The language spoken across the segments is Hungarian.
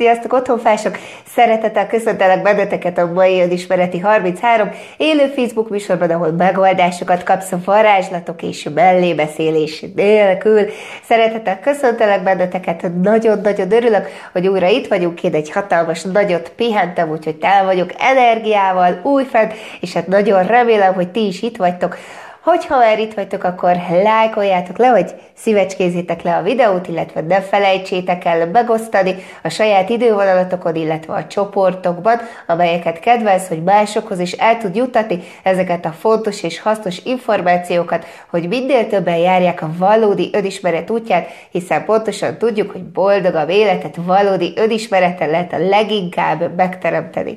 Sziasztok, otthonfások! Szeretettel köszöntelek benneteket a mai önismereti 33 élő Facebook műsorban, ahol megoldásokat kapsz a varázslatok és mellébeszélés nélkül. Szeretettel köszöntelek benneteket, nagyon-nagyon örülök, hogy újra itt vagyunk, én egy hatalmas nagyot pihentem, úgyhogy tele vagyok energiával, újfent, és hát nagyon remélem, hogy ti is itt vagytok. Hogyha már itt vagytok, akkor lájkoljátok le, hogy szívecskézzétek le a videót, illetve ne felejtsétek el megosztani a saját idővonalatokon, illetve a csoportokban, amelyeket kedvelsz, hogy másokhoz is el tud jutatni ezeket a fontos és hasznos információkat, hogy minél többen járják a valódi önismeret útját, hiszen pontosan tudjuk, hogy boldogabb életet valódi önismereten lehet a leginkább megteremteni.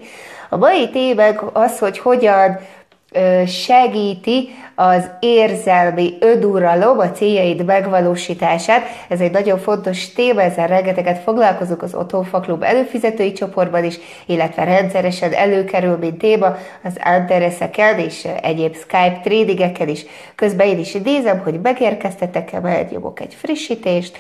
A mai témánk az, hogy hogyan segíti az érzelmi öduralom, a céljaid megvalósítását. Ez egy nagyon fontos téma, ezzel rengeteget foglalkozunk az Otthonfaklub előfizetői csoportban is, illetve rendszeresen előkerül, mint téma az Andereszeken és egyéb Skype tradingeken is. Közben én is idézem, hogy megérkeztetek-e, mert nyomok egy frissítést,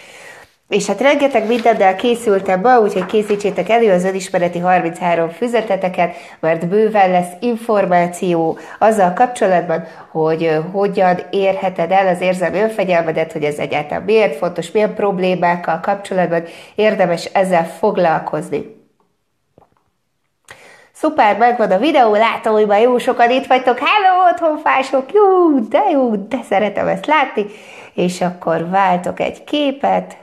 és hát rengeteg mindennel készültem ma, úgyhogy készítsétek elő az önismereti 33 füzeteteket, mert bőven lesz információ azzal kapcsolatban, hogy hogyan érheted el az érzelmi önfegyelmedet, hogy ez egyáltalán miért fontos, milyen problémákkal kapcsolatban érdemes ezzel foglalkozni. Szuper, megvan a videó, látom, hogy már jó sokan itt vagytok. Hello, otthonfások! Jó, de jó, de szeretem ezt látni. És akkor váltok egy képet,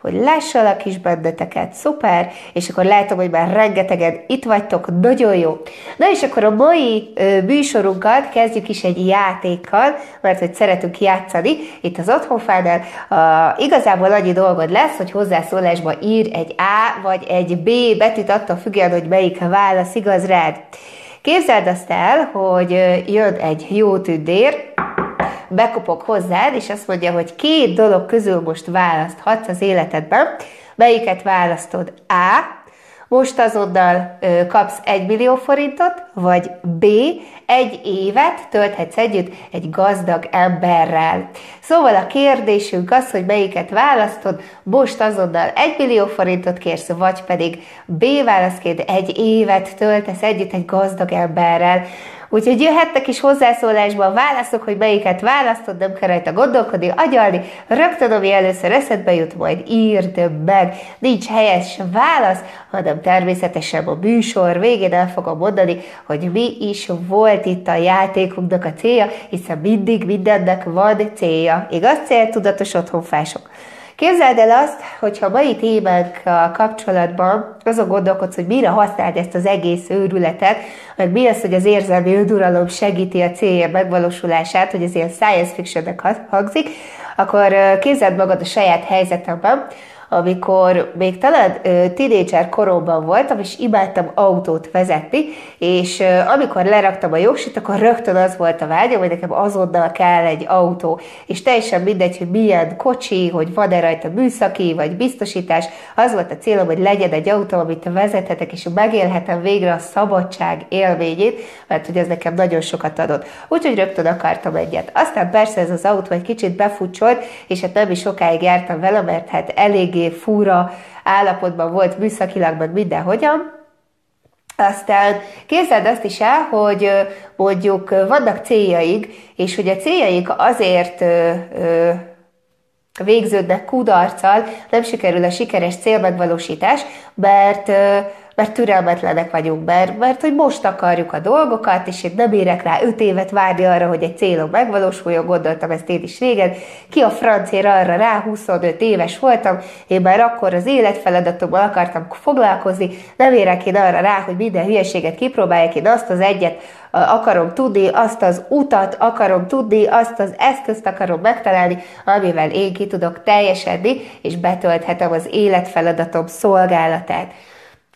hogy lássalak is benneteket, szuper, és akkor látom, hogy már rengetegen itt vagytok, nagyon jó. Na és akkor a mai ö, műsorunkat kezdjük is egy játékkal, mert hogy szeretünk játszani itt az otthonfánál. Uh, igazából annyi dolgod lesz, hogy hozzászólásba ír egy A vagy egy B betűt, attól függően, hogy melyik a válasz igaz rád. Képzeld azt el, hogy jön egy jó tündér, bekopok hozzád, és azt mondja, hogy két dolog közül most választhatsz az életedben. Melyiket választod? A. Most azonnal ö, kapsz egy millió forintot, vagy B. Egy évet tölthetsz együtt egy gazdag emberrel. Szóval a kérdésünk az, hogy melyiket választod, most azonnal egy millió forintot kérsz, vagy pedig B válaszként egy évet töltesz együtt egy gazdag emberrel. Úgyhogy jöhettek is hozzászólásba a válaszok, hogy melyiket választod, nem kell rajta gondolkodni, agyalni, rögtön ami először eszedbe jut, majd írd meg. Nincs helyes válasz, hanem természetesen a műsor végén el fogom mondani, hogy mi is volt itt a játékunknak a célja, hiszen mindig mindennek van célja. Igaz céltudatos otthonfások? Képzeld el azt, hogyha mai témánkkal kapcsolatban azon gondolkodsz, hogy mire használd ezt az egész őrületet, meg mi az, hogy az érzelmi önduralom segíti a célja megvalósulását, hogy ez ilyen science fictionnek hangzik, akkor képzeld magad a saját helyzetemben, amikor még talán tínédzser koromban voltam, és imádtam autót vezetni, és amikor leraktam a jogsit, akkor rögtön az volt a vágyam, hogy nekem azonnal kell egy autó, és teljesen mindegy, hogy milyen kocsi, hogy van-e rajta műszaki, vagy biztosítás, az volt a célom, hogy legyen egy autó, amit vezethetek, és megélhetem végre a szabadság élményét, mert hogy ez nekem nagyon sokat adott. Úgyhogy rögtön akartam egyet. Aztán persze ez az autó egy kicsit befutcsolt, és hát nem is sokáig jártam vele, mert hát elég eléggé fura állapotban volt műszakilag, meg mindenhogyan. Aztán képzeld azt is el, hogy mondjuk vannak céljaik, és hogy a céljaik azért végződnek kudarccal, nem sikerül a sikeres célmegvalósítás, mert mert türelmetlenek vagyunk, mert, mert hogy most akarjuk a dolgokat, és én nem érek rá öt évet várni arra, hogy egy célom megvalósuljon, gondoltam ezt én is régen. Ki a francér arra rá, 25 éves voltam, én már akkor az életfeladatommal akartam foglalkozni, nem érek én arra rá, hogy minden hülyeséget kipróbáljak, én azt az egyet akarom tudni, azt az utat akarom tudni, azt az eszközt akarom megtalálni, amivel én ki tudok teljesedni, és betölthetem az életfeladatom szolgálatát.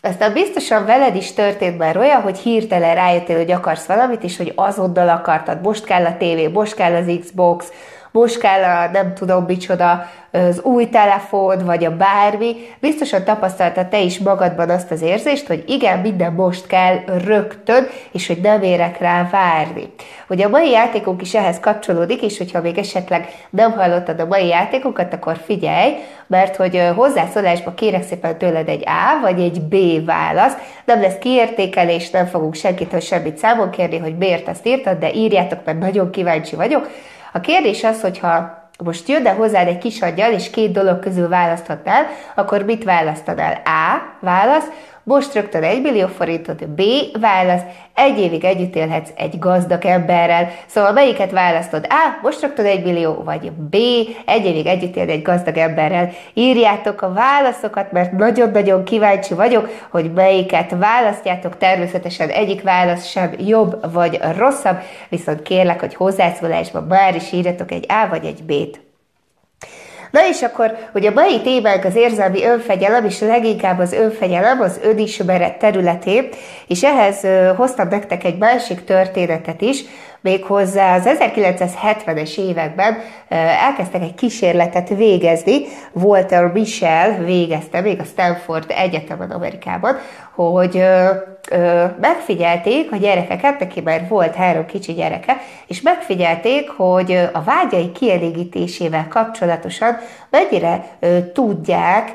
Aztán biztosan veled is történt már olyan, hogy hirtelen rájöttél, hogy akarsz valamit, és hogy azonnal akartad. Most kell a tévé, most kell az Xbox, most kell a nem tudom micsoda, az új telefon, vagy a bármi, biztosan tapasztalta te is magadban azt az érzést, hogy igen, minden most kell rögtön, és hogy nem érek rá várni. Ugye a mai játékunk is ehhez kapcsolódik, és hogyha még esetleg nem hallottad a mai játékokat, akkor figyelj, mert hogy hozzászólásba kérek szépen tőled egy A vagy egy B választ. Nem lesz kiértékelés, nem fogunk senkitől semmit számon kérni, hogy miért azt írtad, de írjátok, mert nagyon kíváncsi vagyok. A kérdés az, hogyha most jön, de hozzád egy kis aggyal, és két dolog közül választhatnál, akkor mit választanál? A. Válasz, most rögtön 1 millió forintot, B. Válasz, egy évig együtt élhetsz egy gazdag emberrel. Szóval melyiket választod? A. Most rögtön 1 millió, vagy B. Egy évig együtt élni egy gazdag emberrel. Írjátok a válaszokat, mert nagyon-nagyon kíváncsi vagyok, hogy melyiket választjátok. Természetesen egyik válasz sem jobb vagy rosszabb, viszont kérlek, hogy hozzászólásban már is írjatok egy A vagy egy B-t. Na és akkor, hogy a mai témánk az érzelmi önfegyelem, és leginkább az önfegyelem az önismeret területé, és ehhez hoztam nektek egy másik történetet is, méghozzá az 1970-es években elkezdtek egy kísérletet végezni, Walter Michel végezte még a Stanford Egyetemen Amerikában, hogy ö, ö, megfigyelték a gyerekeket, neki már volt három kicsi gyereke, és megfigyelték, hogy a vágyai kielégítésével kapcsolatosan mennyire tudják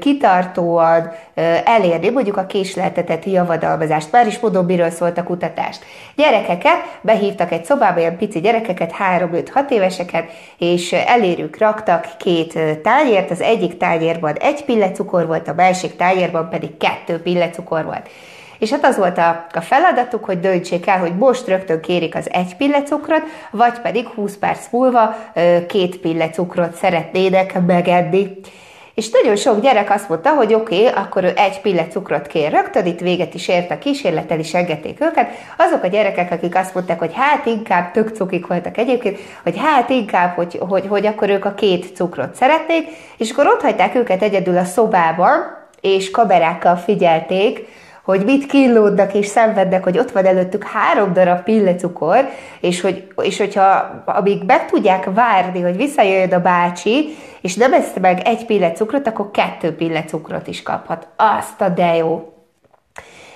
kitartóan elérni mondjuk a késleltetett javadalmazást. Már is mondom, miről szólt a kutatást. Gyerekeket behívtak egy szobába, ilyen pici gyerekeket, 3-5-6 éveseket, és elérük raktak két tányért, az egyik tányérban egy pillecukor volt, a másik tányérban pedig kettő pillecukor volt. És hát az volt a, a feladatuk, hogy döntsék el, hogy most rögtön kérik az egy pillecukrot, vagy pedig 20 perc múlva két pillecukrot szeretnének megenni. És nagyon sok gyerek azt mondta, hogy oké, okay, akkor ő egy pillet cukrot kér rögtön, itt véget is ért a kísérlettel, is engedték őket. Azok a gyerekek, akik azt mondták, hogy hát inkább tök cukik voltak egyébként, hogy hát inkább, hogy, hogy, hogy akkor ők a két cukrot szeretnék, és akkor ott hagyták őket egyedül a szobában, és kamerákkal figyelték, hogy mit kínlódnak és szenvednek, hogy ott van előttük három darab pillecukor, és, hogy, és hogyha amíg meg tudják várni, hogy visszajöjjön a bácsi, és nem esz meg egy pillecukrot, akkor kettő pillecukrot is kaphat. Azt a de jó!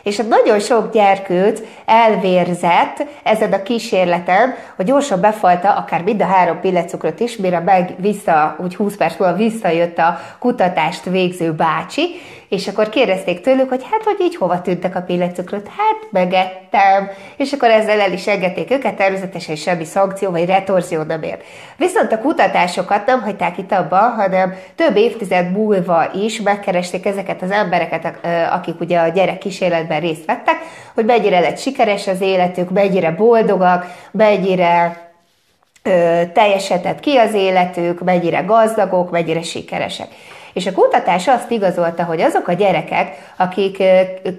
És nagyon sok gyerkőt elvérzett ezen a kísérleten, hogy gyorsan befalta akár mind a három pillecukrot is, mire meg vissza, úgy 20 perc múlva visszajött a kutatást végző bácsi, és akkor kérdezték tőlük, hogy hát, hogy így hova tűntek a pillecukrot? Hát, megettem. És akkor ezzel el is engedték őket, természetesen semmi szankció vagy retorzió nem ért. Viszont a kutatásokat nem hagyták itt abba, hanem több évtized múlva is megkeresték ezeket az embereket, akik ugye a gyerek kísérletben részt vettek, hogy mennyire lett sikeres az életük, mennyire boldogak, mennyire teljesedett ki az életük, mennyire gazdagok, mennyire sikeresek. És a kutatás azt igazolta, hogy azok a gyerekek, akik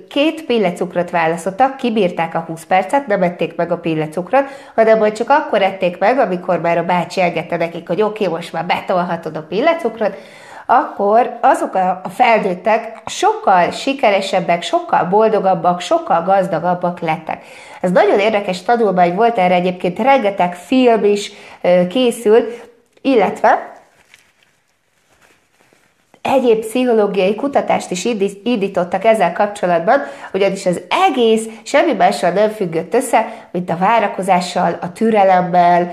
két pillecukrot választottak, kibírták a 20 percet, nem ették meg a pillecukrot, hanem majd csak akkor ették meg, amikor már a bácsi engedte nekik, hogy oké, okay, most már betolhatod a pillecukrot, akkor azok a felnőttek sokkal sikeresebbek, sokkal boldogabbak, sokkal gazdagabbak lettek. Ez nagyon érdekes tanulmány volt, erre egyébként rengeteg film is készült, illetve egyéb pszichológiai kutatást is indítottak ezzel kapcsolatban, ugyanis az egész semmi mással nem függött össze, mint a várakozással, a türelemmel,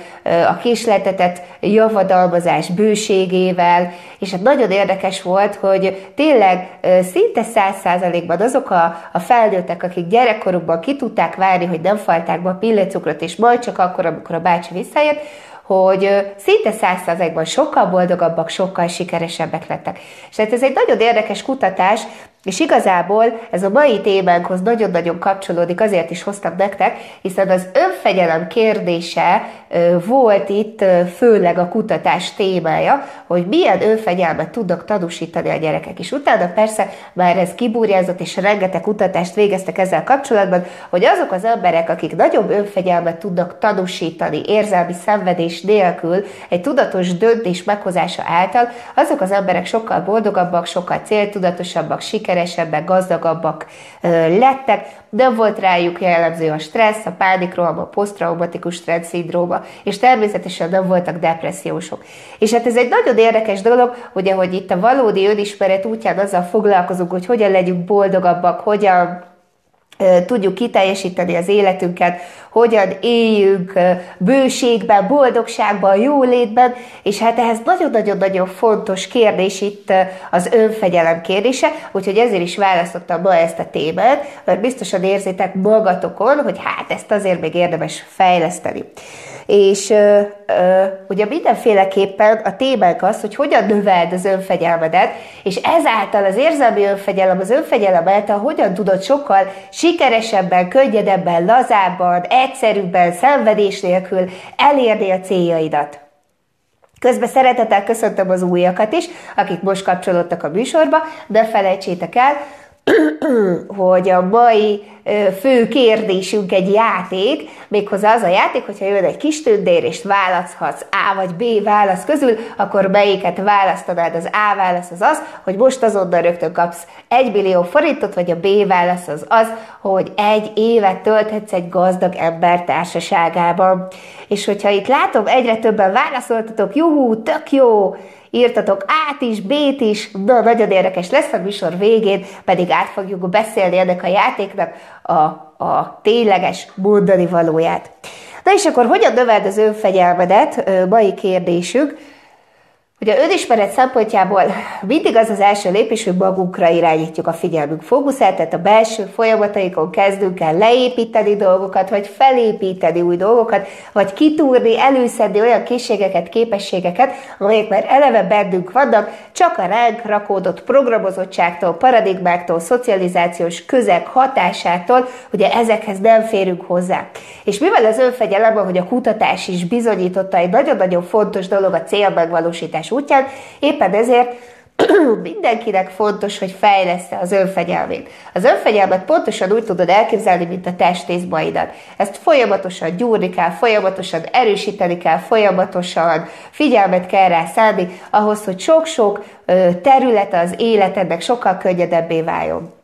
a késletetett javadalmazás bőségével, és hát nagyon érdekes volt, hogy tényleg szinte száz százalékban azok a, a felnőttek, akik gyerekkorukban ki tudták várni, hogy nem falták be a pillecukrot, és majd csak akkor, amikor a bácsi visszajött, hogy szinte százszerzekben sokkal boldogabbak, sokkal sikeresebbek lettek. És hát ez egy nagyon érdekes kutatás, és igazából ez a mai témánkhoz nagyon-nagyon kapcsolódik, azért is hoztam nektek, hiszen az önfegyelem kérdése volt itt főleg a kutatás témája, hogy milyen önfegyelmet tudnak tanúsítani a gyerekek. És utána persze már ez kibúrjázott, és rengeteg kutatást végeztek ezzel kapcsolatban, hogy azok az emberek, akik nagyobb önfegyelmet tudnak tanúsítani érzelmi szenvedés nélkül, egy tudatos döntés meghozása által, azok az emberek sokkal boldogabbak, sokkal céltudatosabbak, sikeresebbek, sikeresebbek, gazdagabbak lettek, de volt rájuk jellemző a stressz, a pánikroham, a posztraumatikus stressz szindróma, és természetesen nem voltak depressziósok. És hát ez egy nagyon érdekes dolog, ugye, hogy itt a valódi önismeret útján azzal foglalkozunk, hogy hogyan legyünk boldogabbak, hogyan tudjuk kiteljesíteni az életünket, hogyan éljünk bőségben, boldogságban, jólétben, és hát ehhez nagyon-nagyon-nagyon fontos kérdés itt az önfegyelem kérdése, úgyhogy ezért is választottam ma ezt a témát, mert biztosan érzitek magatokon, hogy hát ezt azért még érdemes fejleszteni. És ö, ö, ugye mindenféleképpen a témánk az, hogy hogyan növeld az önfegyelmedet, és ezáltal az érzelmi önfegyelem, az önfegyelem által hogyan tudod sokkal sikeresebben, könnyedebben, lazábban, egyszerűbben, szenvedés nélkül elérni a céljaidat. Közben szeretettel köszöntöm az újakat is, akik most kapcsolódtak a műsorba, de felejtsétek el, hogy a mai fő kérdésünk egy játék, méghozzá az a játék, hogyha jön egy kis tündér, és választhatsz A vagy B válasz közül, akkor melyiket választanád? Az A válasz az az, hogy most azonnal rögtön kapsz 1 millió forintot, vagy a B válasz az az, hogy egy évet tölthetsz egy gazdag ember társaságában. És hogyha itt látom, egyre többen válaszoltatok, juhú, tök jó, írtatok át is, B-t is, de nagyon érdekes lesz a műsor végén, pedig át fogjuk beszélni ennek a játéknak a, a tényleges mondani valóját. Na és akkor hogyan növeld az önfegyelmedet? Mai kérdésünk. Ugye önismeret szempontjából mindig az az első lépés, hogy magunkra irányítjuk a figyelmünk fókuszát, tehát a belső folyamataikon kezdünk el leépíteni dolgokat, vagy felépíteni új dolgokat, vagy kitúrni, előszedni olyan készségeket, képességeket, amelyek már eleve bennünk vannak, csak a ránk rakódott programozottságtól, paradigmáktól, szocializációs közeg hatásától, ugye ezekhez nem férünk hozzá. És mivel az önfegyelem, hogy a kutatás is bizonyította, egy nagyon-nagyon fontos dolog a célmegvalósítás fejlesztés útján, éppen ezért mindenkinek fontos, hogy fejlesz az önfegyelmét. Az önfegyelmet pontosan úgy tudod elképzelni, mint a testészbaidat. Ezt folyamatosan gyúrni kell, folyamatosan erősíteni kell, folyamatosan figyelmet kell rá szállni, ahhoz, hogy sok-sok terület az életednek sokkal könnyedebbé váljon.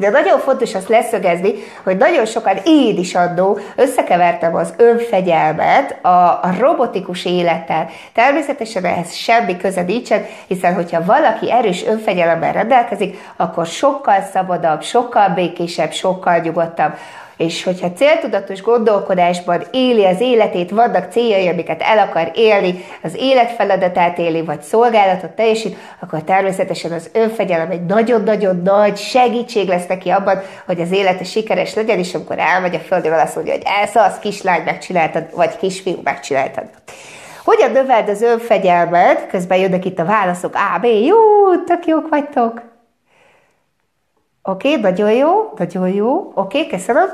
De nagyon fontos azt leszögezni, hogy nagyon sokan én is annó összekevertem az önfegyelmet a, a robotikus élettel. Természetesen ehhez semmi köze nincsen, hiszen hogyha valaki erős önfegyelemmel rendelkezik, akkor sokkal szabadabb, sokkal békésebb, sokkal nyugodtabb és hogyha céltudatos gondolkodásban éli az életét, vannak céljai, amiket el akar élni, az életfeladatát éli, vagy szolgálatot teljesít, akkor természetesen az önfegyelem egy nagyon-nagyon nagy segítség lesz neki abban, hogy az élete sikeres legyen, és amikor elmegy a földről, azt mondja, hogy ez az kislány megcsináltad, vagy kisfiú megcsináltad. Hogyan növeld az önfegyelmet? Közben jönnek itt a válaszok A, B, jó, tök jók vagytok. Oké, okay, nagyon jó, nagyon jó. Oké, okay, köszönöm.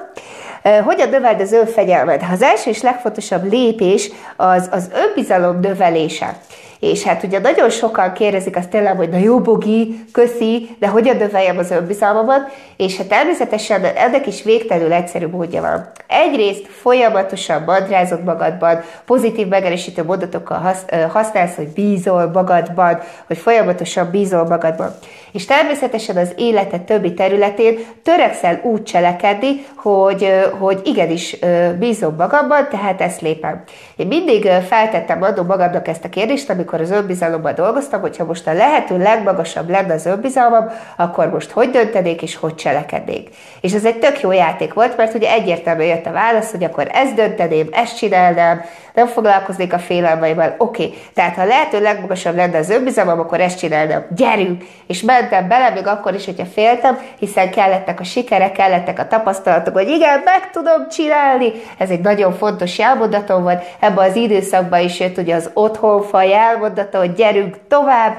Hogyan növeld az önfegyelmet? Az első és legfontosabb lépés az az önbizalom növelése. És hát ugye nagyon sokan kérdezik azt tényleg, hogy na jó bogi, köszi, de hogyan növeljem az önbizalmamat, és hát természetesen ennek is végtelenül egyszerű módja van. Egyrészt folyamatosan madrázod magadban, pozitív megerősítő mondatokkal használsz, hogy bízol magadban, hogy folyamatosan bízol magadban. És természetesen az életed többi területén törekszel úgy cselekedni, hogy, hogy igenis bízom magamban, tehát ezt lépem. Én mindig feltettem adó magamnak ezt a kérdést, amikor az önbizalomban dolgoztam, hogyha most a lehető legmagasabb lenne az önbizalmam, akkor most hogy döntenék és hogy cselekednék. És ez egy tök jó játék volt, mert ugye egyértelműen jött a válasz, hogy akkor ezt dönteném, ezt csinálnám, nem foglalkoznék a félelmeivel. Oké, okay. tehát ha lehető legmagasabb lenne az önbizalmam, akkor ezt csinálnám. Gyerünk! És mentem bele, még akkor is, hogyha féltem, hiszen kellettek a sikerek, kellettek a tapasztalatok, hogy igen, meg tudom csinálni. Ez egy nagyon fontos jelmondatom volt. Ebben az időszakban is jött ugye az otthonfa jelmondata, hogy gyerünk tovább,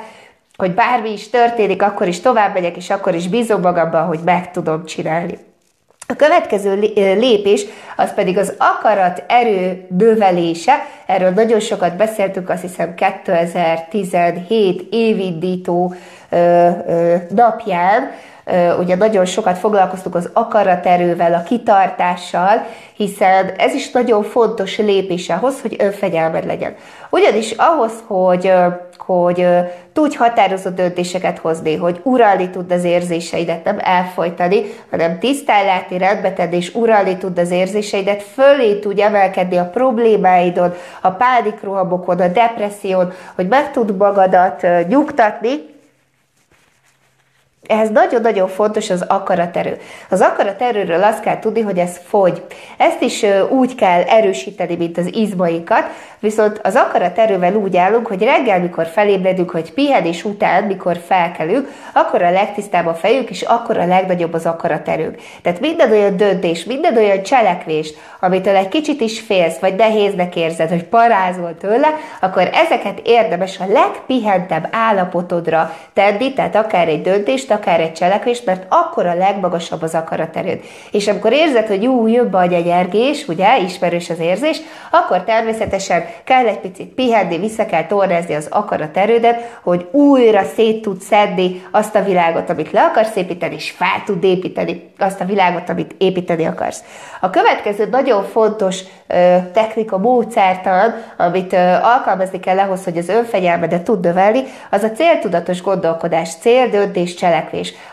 hogy bármi is történik, akkor is tovább megyek, és akkor is bízom magamban, hogy meg tudom csinálni. A következő lépés az pedig az akarat erő növelése. Erről nagyon sokat beszéltünk, azt hiszem 2017 évindító napján, ugye nagyon sokat foglalkoztuk az akaraterővel, a kitartással, hiszen ez is nagyon fontos lépés ahhoz, hogy önfegyelmed legyen. Ugyanis ahhoz, hogy, hogy tudj határozott döntéseket hozni, hogy uralni tud az érzéseidet, nem elfolytani, hanem tisztán rendbe tenni, és uralni tud az érzéseidet, fölé tudj emelkedni a problémáidon, a pánikrohamokon, a depresszión, hogy meg tud magadat nyugtatni, ehhez nagyon-nagyon fontos az akaraterő. Az akaraterőről azt kell tudni, hogy ez fogy. Ezt is úgy kell erősíteni, mint az izmainkat, viszont az akaraterővel úgy állunk, hogy reggel, mikor felébredünk, hogy pihenés után, mikor felkelünk, akkor a legtisztább a fejük, és akkor a legnagyobb az akaraterőnk. Tehát minden olyan döntés, minden olyan cselekvés, amitől egy kicsit is félsz, vagy nehéznek érzed, hogy parázol tőle, akkor ezeket érdemes a legpihentebb állapotodra tenni, tehát akár egy döntést, akár egy cselekvést, mert akkor a legmagasabb az akaraterőd. És amikor érzed, hogy jó, jobb a gyergés, ugye, ismerős az érzés, akkor természetesen kell egy picit pihenni, vissza kell tornázni az akaraterődet, hogy újra szét tud szedni azt a világot, amit le akarsz építeni, és fel tud építeni azt a világot, amit építeni akarsz. A következő nagyon fontos ö, technika, módszertan, amit ö, alkalmazni kell ahhoz, hogy az önfegyelmedet tud növelni, az a céltudatos gondolkodás, cél, döntés, cselekvés.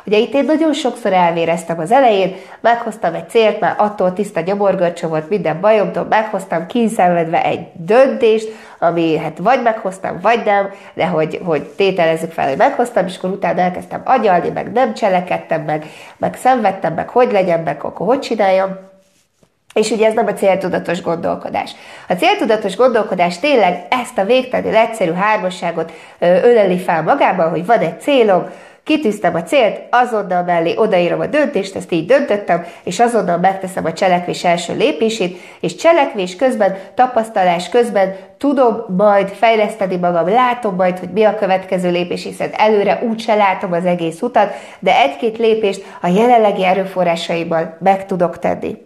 Ugye itt én nagyon sokszor elvéreztem az elején, meghoztam egy célt, mert attól tiszta gyomorgörcsö volt minden bajomtól, meghoztam kínszenvedve egy döntést, ami hát vagy meghoztam, vagy nem, de hogy, hogy tételezzük fel, hogy meghoztam, és akkor utána elkezdtem agyalni, meg nem cselekedtem, meg, meg szenvedtem, meg hogy legyen, meg akkor hogy csináljam. És ugye ez nem a céltudatos gondolkodás. A céltudatos gondolkodás tényleg ezt a végtelenül egyszerű hármasságot öleli fel magában, hogy van egy célom, kitűztem a célt, azonnal mellé odaírom a döntést, ezt így döntöttem, és azonnal megteszem a cselekvés első lépését, és cselekvés közben, tapasztalás közben tudom majd fejleszteni magam, látom majd, hogy mi a következő lépés, hiszen előre úgyse látom az egész utat, de egy-két lépést a jelenlegi erőforrásaimmal meg tudok tenni.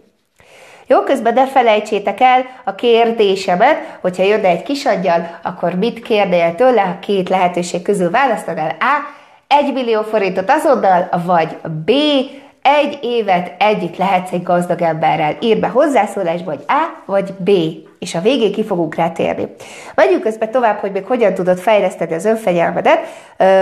Jó, közben ne felejtsétek el a kérdésemet, hogyha jönne egy kisangyal, akkor mit kérdél tőle, a két lehetőség közül választod el A, 1 millió forintot azonnal, vagy B, egy évet együtt lehetsz egy gazdag emberrel. Ír be hozzászólásba, vagy A, vagy B, és a végén ki fogunk rátérni. Megyünk közben tovább, hogy még hogyan tudod fejleszteni az önfegyelmedet,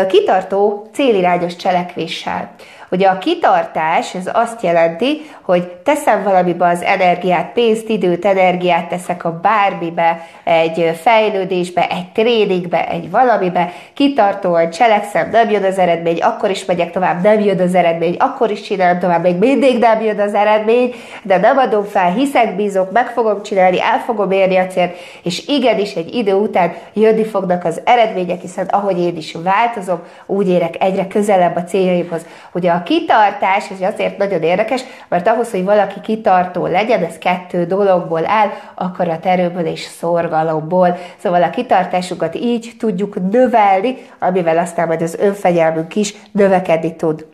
kitartó, célirányos cselekvéssel. Ugye a kitartás, ez azt jelenti, hogy teszem valamibe az energiát, pénzt, időt, energiát teszek a bármibe, egy fejlődésbe, egy tréningbe, egy valamibe, kitartóan cselekszem, nem jön az eredmény, akkor is megyek tovább, nem jön az eredmény, akkor is csinálom tovább, még mindig nem jön az eredmény, de nem adom fel, hiszek, bízok, meg fogom csinálni, el fogom célt, és igenis egy idő után jönni fognak az eredmények, hiszen ahogy én is változom, úgy érek egyre közelebb a céljaimhoz. Ugye a kitartás, ez azért nagyon érdekes, mert ahhoz, hogy valaki kitartó legyen, ez kettő dologból áll, akarat erőből és szorgalomból. Szóval a kitartásunkat így tudjuk növelni, amivel aztán majd az önfegyelmünk is növekedni tud.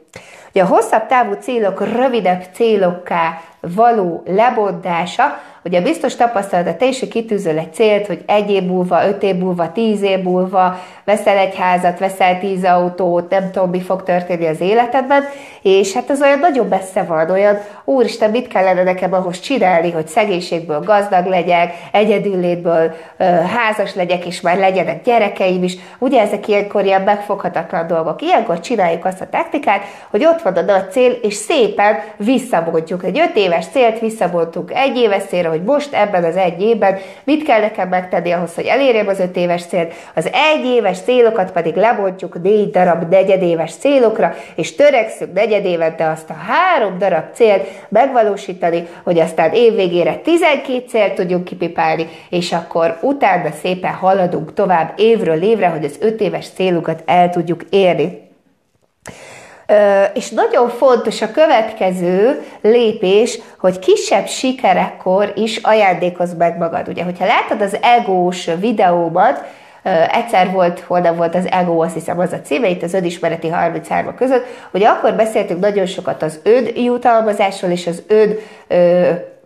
Ugye a hosszabb távú célok rövidebb célokká való lebontása, Ugye biztos tapasztalat, te is kitűzöl egy célt, hogy egy év múlva, öt év múlva, tíz év múlva veszel egy házat, veszel tíz autót, nem tudom, mi fog történni az életedben, és hát ez olyan nagyon messze van, olyan, úristen, mit kellene nekem ahhoz csinálni, hogy szegénységből gazdag legyek, egyedüllétből házas legyek, és már legyenek gyerekeim is. Ugye ezek ilyenkor ilyen megfoghatatlan dolgok. Ilyenkor csináljuk azt a technikát, hogy ott van a nagy cél, és szépen visszabontjuk. Egy öt éves célt visszabontunk egy éves célra, hogy most ebben az egy évben mit kell nekem megtenni ahhoz, hogy elérjem az öt éves célt, az egy éves célokat pedig lebontjuk négy darab negyedéves célokra, és törekszünk negyedévente azt a három darab célt megvalósítani, hogy aztán évvégére 12 célt tudjunk kipipálni, és akkor utána szépen haladunk tovább évről évre, hogy az öt éves célukat el tudjuk érni. És nagyon fontos a következő lépés, hogy kisebb sikerekkor is ajándékozz meg magad. Ugye, hogyha látod az egós videómat, egyszer volt, hol volt az ego, azt hiszem az a címe, itt az önismereti 33 között, hogy akkor beszéltünk nagyon sokat az öd jutalmazásról és az öd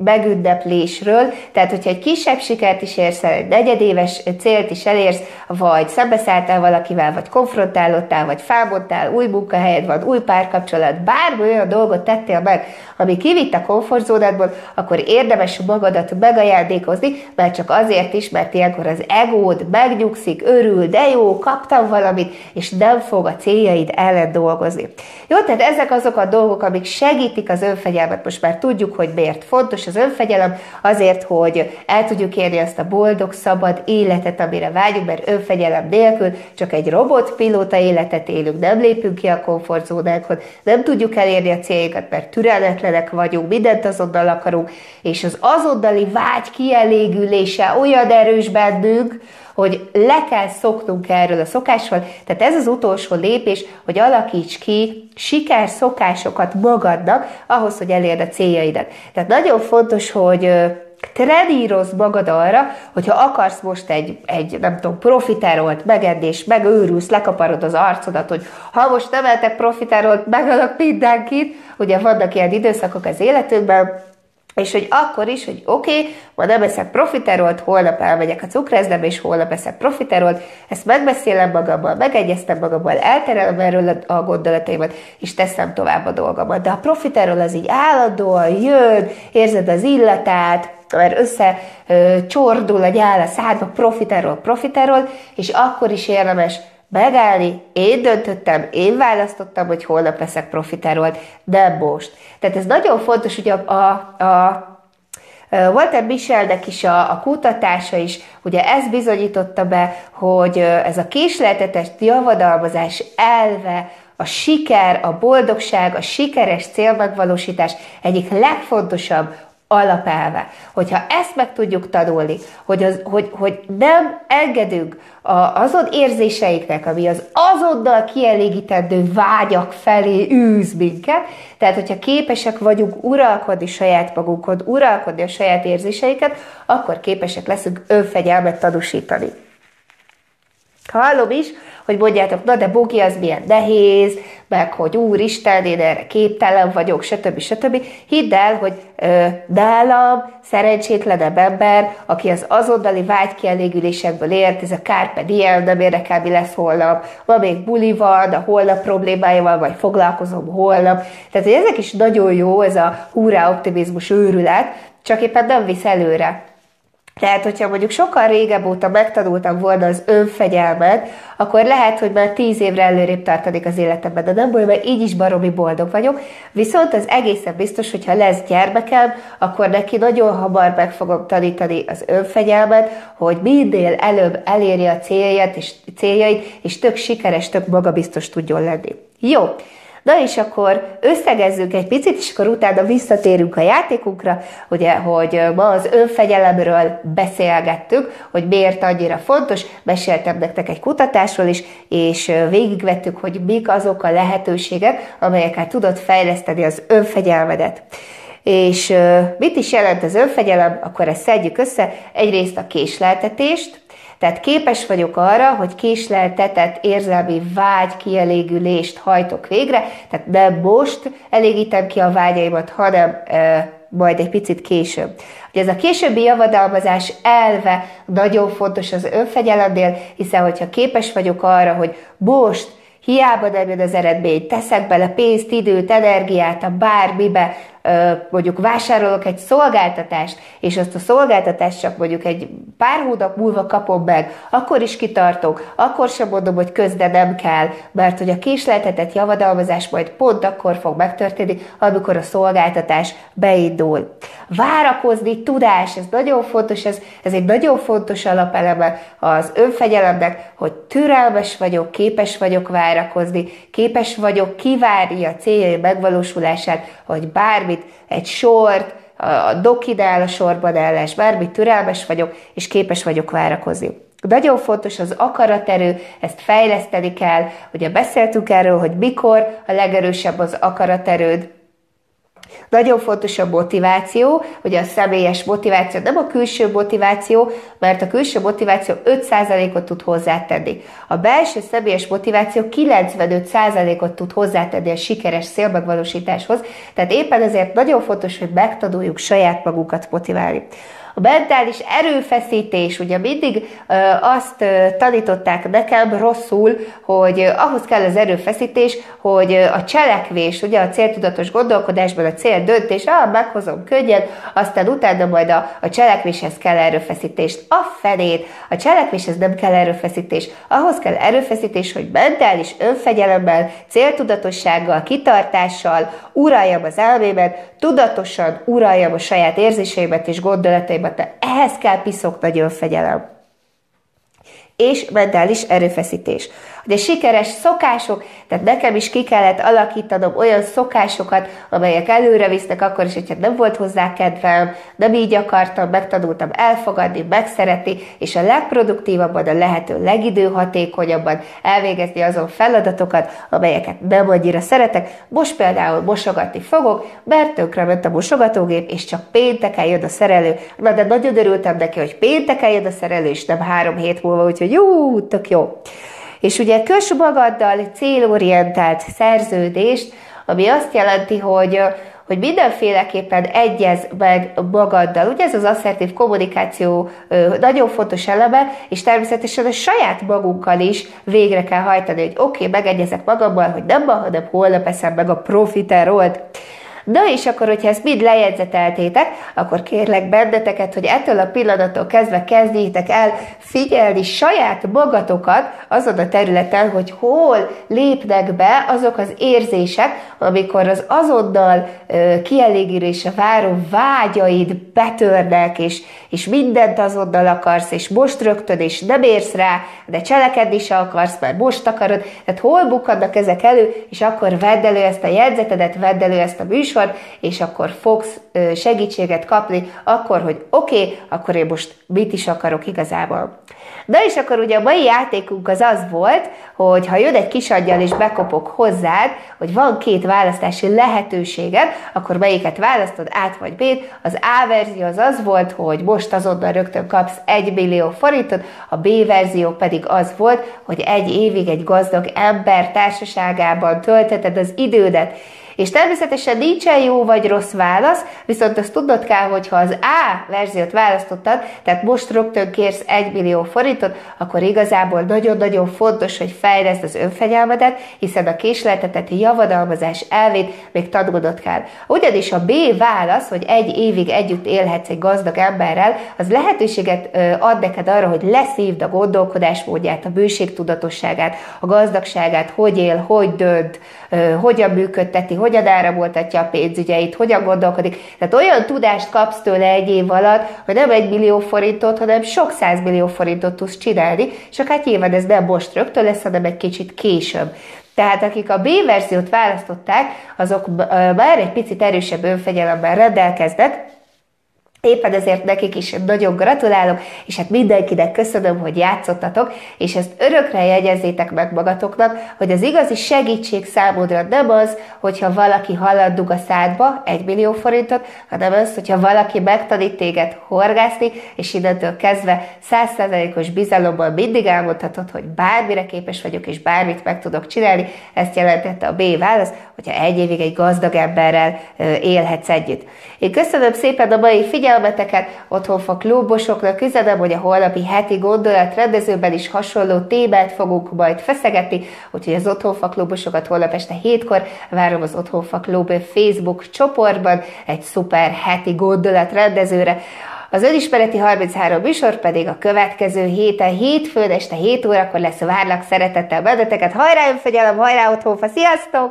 megünneplésről, tehát hogyha egy kisebb sikert is érsz egy negyedéves célt is elérsz, vagy szembeszálltál valakivel, vagy konfrontálódtál, vagy fábodtál, új munkahelyed van, új párkapcsolat, bármi olyan dolgot tettél meg, ami kivitt a komfortzónádból, akkor érdemes magadat megajándékozni, mert csak azért is, mert ilyenkor az egód megnyugszik, örül, de jó, kaptam valamit, és nem fog a céljaid ellen dolgozni. Jó, tehát ezek azok a dolgok, amik segítik az önfegyelmet. Most már tudjuk, hogy miért fontos az önfegyelem, azért, hogy el tudjuk érni azt a boldog, szabad életet, amire vágyunk, mert önfegyelem nélkül csak egy robotpilóta életet élünk, nem lépünk ki a komfortzónánkon, nem tudjuk elérni a céljainkat, mert türelmetlenek vagyunk, mindent azonnal akarunk, és az azonnali vágy kielégülése olyan erős bennünk, hogy le kell szoknunk erről a szokásról, tehát ez az utolsó lépés, hogy alakíts ki siker szokásokat magadnak ahhoz, hogy elérd a céljaidat. Tehát nagyon fontos, hogy trenírozd magad arra, hogyha akarsz most egy, egy nem tudom, profiterolt megedés, megőrülsz, lekaparod az arcodat, hogy ha most nem eltek profiterolt, megalak mindenkit, ugye vannak ilyen időszakok az életünkben, és hogy akkor is, hogy oké, okay, ma nem eszek profiterolt, holnap elmegyek a cukrászdába, és holnap eszek profiterolt, ezt megbeszélem magammal, megegyeztem magammal, elterelem erről a gondolataimat, és teszem tovább a dolgomat. De a profiterol az így állandóan jön, érzed az illatát, mert össze csordul a gyál a szádba, profiterol, profiterol, és akkor is érdemes megállni, én döntöttem, én választottam, hogy holnap leszek profiterolt, de most. Tehát ez nagyon fontos, hogy a, a, a Walter Michelnek is a, a kutatása is, ugye ez bizonyította be, hogy ez a késleltetes javadalmazás elve, a siker, a boldogság, a sikeres célmegvalósítás egyik legfontosabb alapelve. Hogyha ezt meg tudjuk tanulni, hogy, az, hogy, hogy nem engedünk a, azon érzéseiknek, ami az azonnal kielégítendő vágyak felé űz minket, tehát hogyha képesek vagyunk uralkodni saját magunkon, uralkodni a saját érzéseiket, akkor képesek leszünk önfegyelmet tanúsítani. Hallom is, hogy mondjátok, na de Bogi, az milyen nehéz, meg hogy úristen, én erre képtelen vagyok, stb. stb. Hidd el, hogy ö, nálam szerencsétlenebb ember, aki az azonnali vágykielégülésekből ért, ez a Carpe Diem, nem érdekel, mi lesz holnap, ma még buli van, a holnap problémáival, vagy foglalkozom holnap. Tehát, hogy ezek is nagyon jó, ez a húrá optimizmus őrület, csak éppen nem visz előre. Tehát, hogyha mondjuk sokkal régebb óta megtanultam volna az önfegyelmet, akkor lehet, hogy már tíz évre előrébb tartanék az életemben, de nem baj, mert így is baromi boldog vagyok. Viszont az egészen biztos, hogy ha lesz gyermekem, akkor neki nagyon hamar meg fogom tanítani az önfegyelmet, hogy minél előbb elérje a célját és céljait, és tök sikeres, tök magabiztos tudjon lenni. Jó, Na és akkor összegezzük egy picit, és akkor utána visszatérünk a játékunkra, ugye, hogy ma az önfegyelemről beszélgettük, hogy miért annyira fontos, meséltem nektek egy kutatásról is, és végigvettük, hogy mik azok a lehetőségek, amelyekkel tudod fejleszteni az önfegyelmedet. És mit is jelent az önfegyelem? Akkor ezt szedjük össze. Egyrészt a késleltetést, tehát képes vagyok arra, hogy késleltetett érzelmi vágy kielégülést hajtok végre, tehát nem most elégítem ki a vágyaimat, hanem e, majd egy picit később. Ugye ez a későbbi javadalmazás elve nagyon fontos az önfegyelemnél, hiszen hogyha képes vagyok arra, hogy most hiába nem jön az eredmény, teszek bele pénzt, időt, energiát a bármibe, mondjuk vásárolok egy szolgáltatást, és azt a szolgáltatást csak mondjuk egy pár hónap múlva kapom meg, akkor is kitartok, akkor sem mondom, hogy közde nem kell, mert hogy a késleltetett javadalmazás majd pont akkor fog megtörténni, amikor a szolgáltatás beindul. Várakozni, tudás, ez nagyon fontos, ez, ez egy nagyon fontos alapeleme az önfegyelemnek, hogy türelmes vagyok, képes vagyok várakozni, képes vagyok kivárni a céljai megvalósulását, hogy bármi bármit, egy sort, a dokidál a sorban ellens, bármit türelmes vagyok, és képes vagyok várakozni. Nagyon fontos az akaraterő, ezt fejleszteni kell. Ugye beszéltünk erről, hogy mikor a legerősebb az akaraterőd, Nagyon fontos a motiváció, hogy a személyes motiváció, nem a külső motiváció, mert a külső motiváció 5%-ot tud hozzátenni. A belső személyes motiváció 95%-ot tud hozzátenni a sikeres célmegvalósításhoz, tehát éppen ezért nagyon fontos, hogy megtanuljuk saját magunkat motiválni. A mentális erőfeszítés, ugye mindig azt tanították nekem rosszul, hogy ahhoz kell az erőfeszítés, hogy a cselekvés, ugye a céltudatos gondolkodásban a cél döntés, ah, meghozom könnyen, aztán utána majd a, a cselekvéshez kell erőfeszítést. A felét, a cselekvéshez nem kell erőfeszítés, ahhoz kell erőfeszítés, hogy mentális önfegyelemmel, céltudatossággal, kitartással uraljam az elmémet, tudatosan uraljam a saját érzéseimet és gondolataimat, de ehhez kell piszok nagy önfegyelem és mentális erőfeszítés. Ugye sikeres szokások, tehát nekem is ki kellett alakítanom olyan szokásokat, amelyek előre visznek akkor is, hogyha nem volt hozzá kedvem, nem így akartam, megtanultam elfogadni, megszeretni, és a legproduktívabban, a lehető legidőhatékonyabban elvégezni azon feladatokat, amelyeket nem annyira szeretek. Most például mosogatni fogok, mert tönkre ment a mosogatógép, és csak pénteken jön a szerelő. Na, de nagyon örültem neki, hogy pénteken jön a szerelő, és nem három hét múlva, úgyhogy jó, tök jó. És ugye kös magaddal célorientált szerződést, ami azt jelenti, hogy hogy mindenféleképpen egyez meg magaddal. Ugye ez az asszertív kommunikáció nagyon fontos eleme, és természetesen a saját magunkkal is végre kell hajtani, hogy oké, okay, megegyezek magammal, hogy nem ma, hanem holnap eszem meg a profiterolt. Na és akkor, hogyha ezt mind lejegyzeteltétek, akkor kérlek benneteket, hogy ettől a pillanattól kezdve kezdjétek el figyelni saját magatokat azon a területen, hogy hol lépnek be azok az érzések, amikor az azonnal uh, kielégülésre váró vágyaid betörnek, és, és mindent azonnal akarsz, és most rögtön, és nem érsz rá, de cselekedni se akarsz, mert most akarod. Tehát hol bukadnak ezek elő, és akkor vedd elő ezt a jegyzetedet, vedd elő ezt a műsort, műsor, és akkor fogsz segítséget kapni, akkor, hogy oké, okay, akkor én most mit is akarok igazából. De és akkor ugye a mai játékunk az az volt, hogy ha jön egy kisadjal és bekopok hozzád, hogy van két választási lehetőséged, akkor melyiket választod, át vagy b Az A verzió az az volt, hogy most azonnal rögtön kapsz 1 millió forintot, a B verzió pedig az volt, hogy egy évig egy gazdag ember társaságában tölteted az idődet, és természetesen nincsen jó vagy rossz válasz, viszont azt tudnod kell, hogy ha az A verziót választottad, tehát most rögtön kérsz 1 millió forintot, akkor igazából nagyon-nagyon fontos, hogy fejleszd az önfegyelmedet, hiszen a késleltetett javadalmazás elvét még tanulnod kell. Ugyanis a B válasz, hogy egy évig együtt élhetsz egy gazdag emberrel, az lehetőséget ad neked arra, hogy leszívd a gondolkodásmódját, a bőségtudatosságát, a gazdagságát, hogy él, hogy dönt, hogyan működteti, hogyan áramoltatja a pénzügyeit, hogyan gondolkodik. Tehát olyan tudást kapsz tőle egy év alatt, hogy nem egy millió forintot, hanem sok millió forintot tudsz csinálni, és akár nyilván ez nem most rögtön lesz, hanem egy kicsit később. Tehát akik a B verziót választották, azok már egy picit erősebb önfegyelemmel rendelkeznek, Éppen ezért nekik is nagyon gratulálok, és hát mindenkinek köszönöm, hogy játszottatok, és ezt örökre jegyezzétek meg magatoknak, hogy az igazi segítség számodra nem az, hogyha valaki halad dug a szádba, egy millió forintot, hanem az, hogyha valaki megtanít téged horgászni, és innentől kezdve százszerzalékos bizalommal mindig elmondhatod, hogy bármire képes vagyok, és bármit meg tudok csinálni. Ezt jelentette a B válasz, hogyha egy évig egy gazdag emberrel élhetsz együtt. Én köszönöm szépen a mai figyelmeteket, otthon fog klubosoknak üzenem, hogy a holnapi heti gondolat rendezőben is hasonló témát fogunk majd feszegetni, úgyhogy az Otthonfa klubosokat holnap este hétkor várom az Otthonfa Klub Facebook csoportban egy szuper heti gondolat rendezőre. Az önismereti 33 műsor pedig a következő héten, hétfőn este 7 órakor lesz. Várlak szeretettel benneteket. Hajrá önfegyelem, hajrá otthonfa, sziasztok!